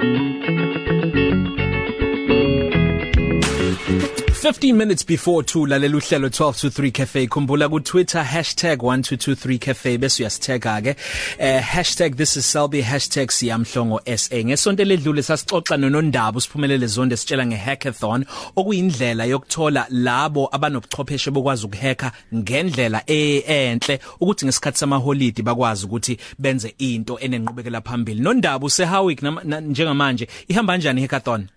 Thank you. 15 minutes before 2 lalela uhlelo 12 to 3 cafe. Khumbula ku Twitter #1223cafe bese uyasitagga ke eh #this is Selby #siyamhlongo SA ngesonto ledlule sasixoxa nonondaba usiphumelele zonke sitshela ngehackathon. Okuyindlela yokuthola labo abanobuchwepheshe bokwazi ukuhacka ngendlela enhle ukuthi ngesikhathi samaholiday bakwazi ukuthi benze into enenqubekela phambili. Nondaba useHowick njengamanje ihamba kanjani hackathon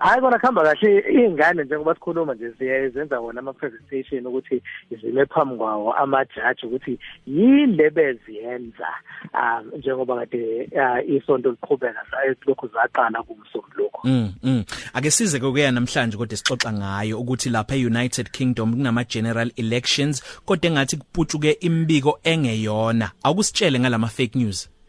hayi kona kuhamba kahle. Iy'ngane njengoba sikhuluma nje siyenza wona ama-presentation ukuthi zime phambi kwawo amajaji ukuthi yini le beziyenza um njengoba kade uh, isonto liqhubeka lokhu zaqala kumsombuluko mm, mm. ake size kuya namhlanje kodwa sixoxa ngayo ukuthi lapha e-United Kingdom kunama general elections kodwa engathi kuputshuke imbiko engeyona. Akusitshele ngalama fake news? um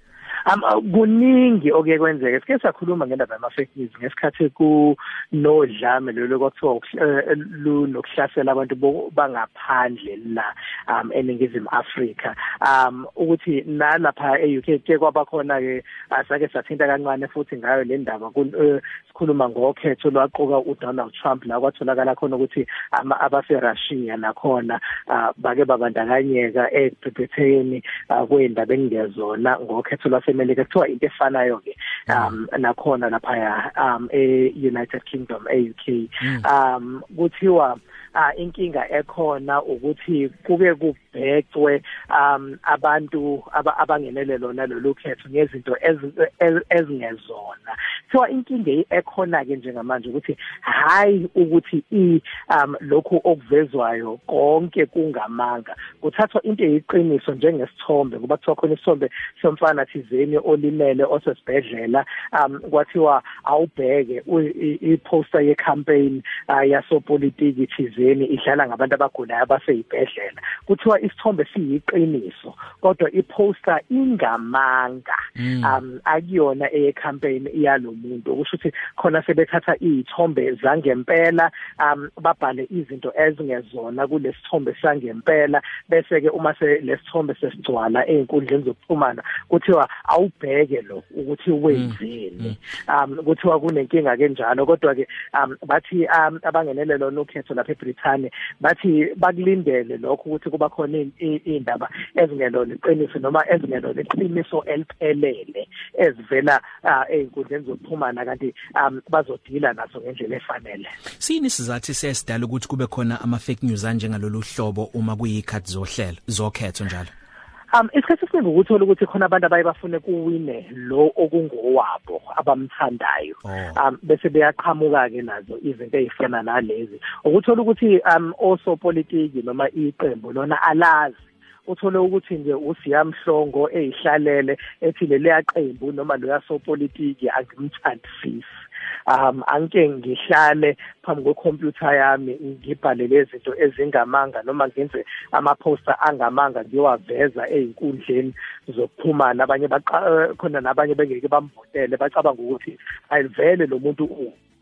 kuningi okuye kwenzeke sike sakhuluma ngendaba yama fake news ngesikhathi ku nodlame lelo kwathiwa eh, lunokuhlasela abantu bangaphandle la um eningizimu Afrika. Um ukuthi nalapha eUK ke kwaba khona ke asake sathinta kancane futhi ngayo le ndaba. Eh, sikhuluma ngokhetho lwaqoka uDonald Trump la kwatholakala khona ukuthi abase Russia nakhona ah, bake babandakanyeka ekuphephetheni ah, kwendaba engezona ngokhetho lwasemelika kuthiwa into efanayo ke um nakhona lapha um e-United Kingdom e-UK mm. um kuthiwa uh, inkinga ekhona ukuthi kuke kubhecwe um abantu abangenele lona lolu khetho ngezinto ezingezona. So inkinga ekhona ke njengamanje ukuthi hayi ukuthi i um lokhu okuvezwayo konke kungamanga. Kuthathwa into eyiqiniso njengesithombe kuba kuthiwa khona isithombe somfana thizeni olimele osesibhedlela. Um kwathiwa awubheke i-poster ye-campaign uh, yasopolitiki thizeni thizeni idlala ngabantu abagulayo abaseyibhedlela. Kuthiwa isithombe siyiqiniso kodwa iposter ingamanga. Mm. um akuyona ecampaign yalomuntu kusho ukuthi khona sebethatha izithombe zangempela um babhale izinto ezingezona kulesithombe sangempela bese ke uma lesithombe sesigcwala einkundleni zokuxhumana kuthiwa awubheke lo ukuthi wenzeni mm. um kuthiwa kunenkinga kenjalo kodwa ke um bathi um abangenele lona ukhetho lapha eBrithani bathi bakulindele lokho ukuthi kuba khona indaba ezingelona iqiniso noma ezingelona iqiniso eliphelele ezivela einkundleni zokuxhumana kanti um bazodila nazo ngendlela efanele. Sini sizathu sesidala ukuthi kube khona ama fake news anjengalolu hlobo uma kuyikhathi zohlelo zokhetho njalo? Um isikhathi esiningi ukuthola ukuthi khona abantu abaye bafune kuwine lo okungowabo abamthandayo. Oh. Um bese beyaqhamuka ke nazo izinto ezifana nalezi. Ukuthola ukuthi um osopolitiki noma iqembu lona alazi uthole ukuthi nje usiyamhlongo ezihlalele ethi leliya qembu noma lo yasopolitiki angimthandisisi um angike ngihlale phambi kwekhompyutha yami ngibhale lezi zinto ezingamanga noma ngenze ama-poster angamanga ngiyowaveza ey'nkundleni zokuxhumana abanye khona nabanye bengeke bamvotele bacabanga ukuthi ayivele lo muntu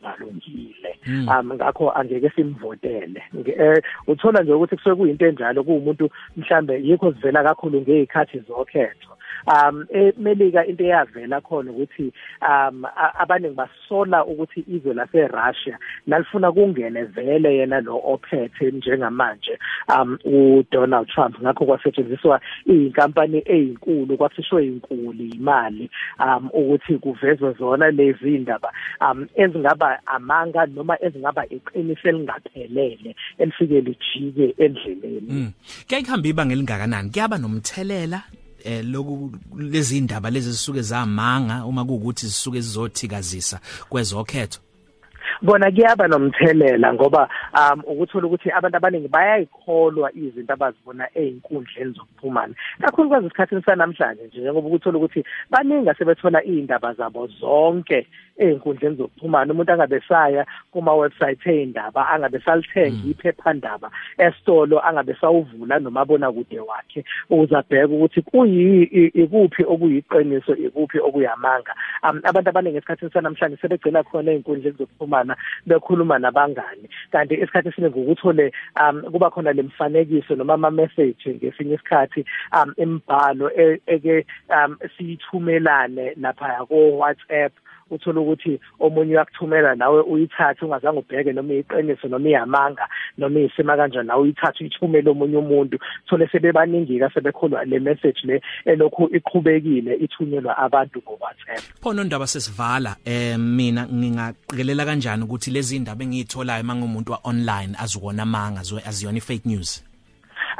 balungile hmm. um ngakho angeke simvotele. Eh, uthola nje ukuthi kusuke kuyinto enjalo kuwumuntu mhlambe yikho sivela kakhulu ngezikhathi zokhetho um emelika into eyavela khona ukuthi um abaningi basola ukuthi izwe lase Russia nalifuna kungene vele yena lo ophethe njengamanje um uDonald Trump. Ngakho kwasetshenziswa inkampani ezinkulu kwathishwe inkulu imali um ukuthi kuvezwe zona lezi indaba um ezingaba amanga noma ezingaba iqiniso elingaphelele elifike lijike endleleni. Mm. kuyayikhamba ibanga elingakanani? Kuyaba nomthelela eh loku lezi indaba lezi zisuke zamanga uma kuukuthi zisuke zizothikazisa kwezokhetho. Bona kuyaba nomthelela ngoba um ukuthola ukuthi abantu abaningi bayayikholwa izinto abazibona einkundleni zokuxhumana. Kakhulukazi esikhathini sanamhlanje nje njengoba ukuthola ukuthi baningi asebethola izindaba zabo zonke einkundleni zokuxhumana. Umuntu angabe saya kuma website eindaba angabe salithenga mm. iphephandaba esitolo angabe sawuvula nomabona kude wakhe ukuze abheke ukuthi kuyi ikuphi okuyiqiniso ikuphi okuyamanga. Um abantu abaningi esikhathini sanamhlanje sebegcina khona einkundleni zokuxhumana bekhuluma nabangani. Kanti isikhathi esiningi ukuthole um kuba khona lemfanekiso noma ama message ngesinye isikhathi um imibhalo e, eke um siyithumelane lapha ko WhatsApp uthola ukuthi omunye uyakuthumela nawe uyithathe ungazange ubheke noma iqiniso noma iyamanga noma isima kanjani nawe uyithathe uyithumele omunye umuntu. Thole sebebaningi ka sebekholwa le message le elokhu iqhubekile ithunyelwa abantu ngo WhatsApp phono ndaba sesivala eh mina ngingaqikelela kanjani ukuthi lezi indaba engiyitholayo mangumuntu wa online aziwona manga aziyona i-fake news?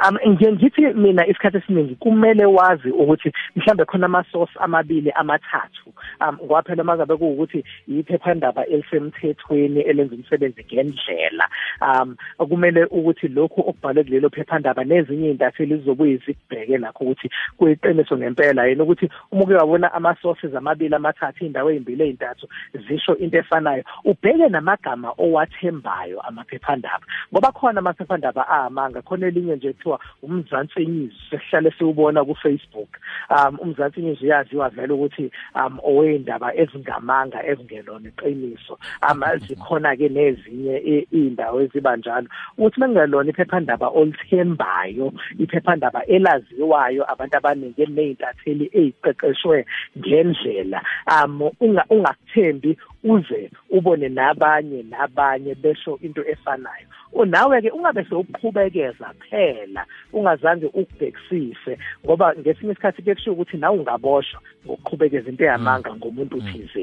Um ngiye ngithi mina isikhathi esiningi kumele wazi ukuthi mhlambe khona ama source amabili amathathu. Um ngoba phela mangabe kuukuthi iphephandaba elisemthethweni elenza umsebenzi ngendlela. Um kumele ukuthi lokhu okubhalwe kulelo phephandaba nezinye intatheli zizobuye zikubheke nakho ukuthi kuyiqiniso ngempela yena ukuthi uma uke wabona ama sources amabili amathathu indawo ezimbili ezintathu zisho into efanayo ubheke namagama owathembayo amaphephandaba. Ngoba khona amaphephandaba amanga khona elinye nje kuthiwa umzansi news sesihlale siwubona ku Facebook um umzansi news uyaziwa vele ukuthi um owendaba ezingamanga ezingelona iqiniso um zikhona ke nezinye indawo ezibanjalo ukuthi mengelona iphephandaba olithembayo iphephandaba elaziwayo abantu abaningi elineyintatheli eziqeqeshwe ngendlela um ungakuthembi uze ubone nabanye nabanye besho into efanayo. Unawe ke ungabe sewuqhubekeza phela ungazange ukubhekisise ngoba ngesinye isikhathi bekusho ukuthi nawe ungaboshwa ngokuqhubekeza into yamanga ngomuntu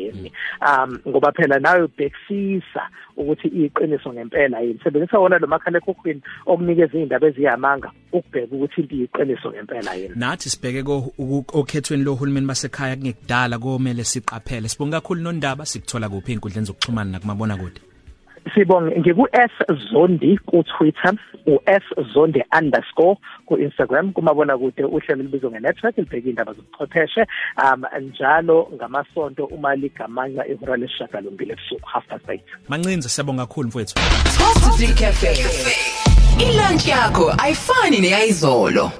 uthizeni um ngoba phela nawe ubhekisisa ukuthi iqiniso ngempela yini? Sebenzisa wona lo makhala ekhukhwini okunikeza izindaba eziyamanga ukubheka ukuthi into iqiniso ngempela yini. Nathi sibheke okhethweni lohulumeni basekhaya kungekudala komele siqaphele. Sibonga kakhulu nondaba sikuthola kuphi inkundleni zokuxhumana nakumabona kude sibonge ngiku S Zondi ku Twitter u S Zondi underscore ku Instagram kumabona kude uhlelo libizwa nge-network libheka indaba zobuchwepheshe um njalo ngamasonto uma ligamanya ihora lesishagalombili ebusuku half past 8 mancinze siyabonga kakhulu mfowethu Coffee Cafe ilunch yakho ayifani neyizolo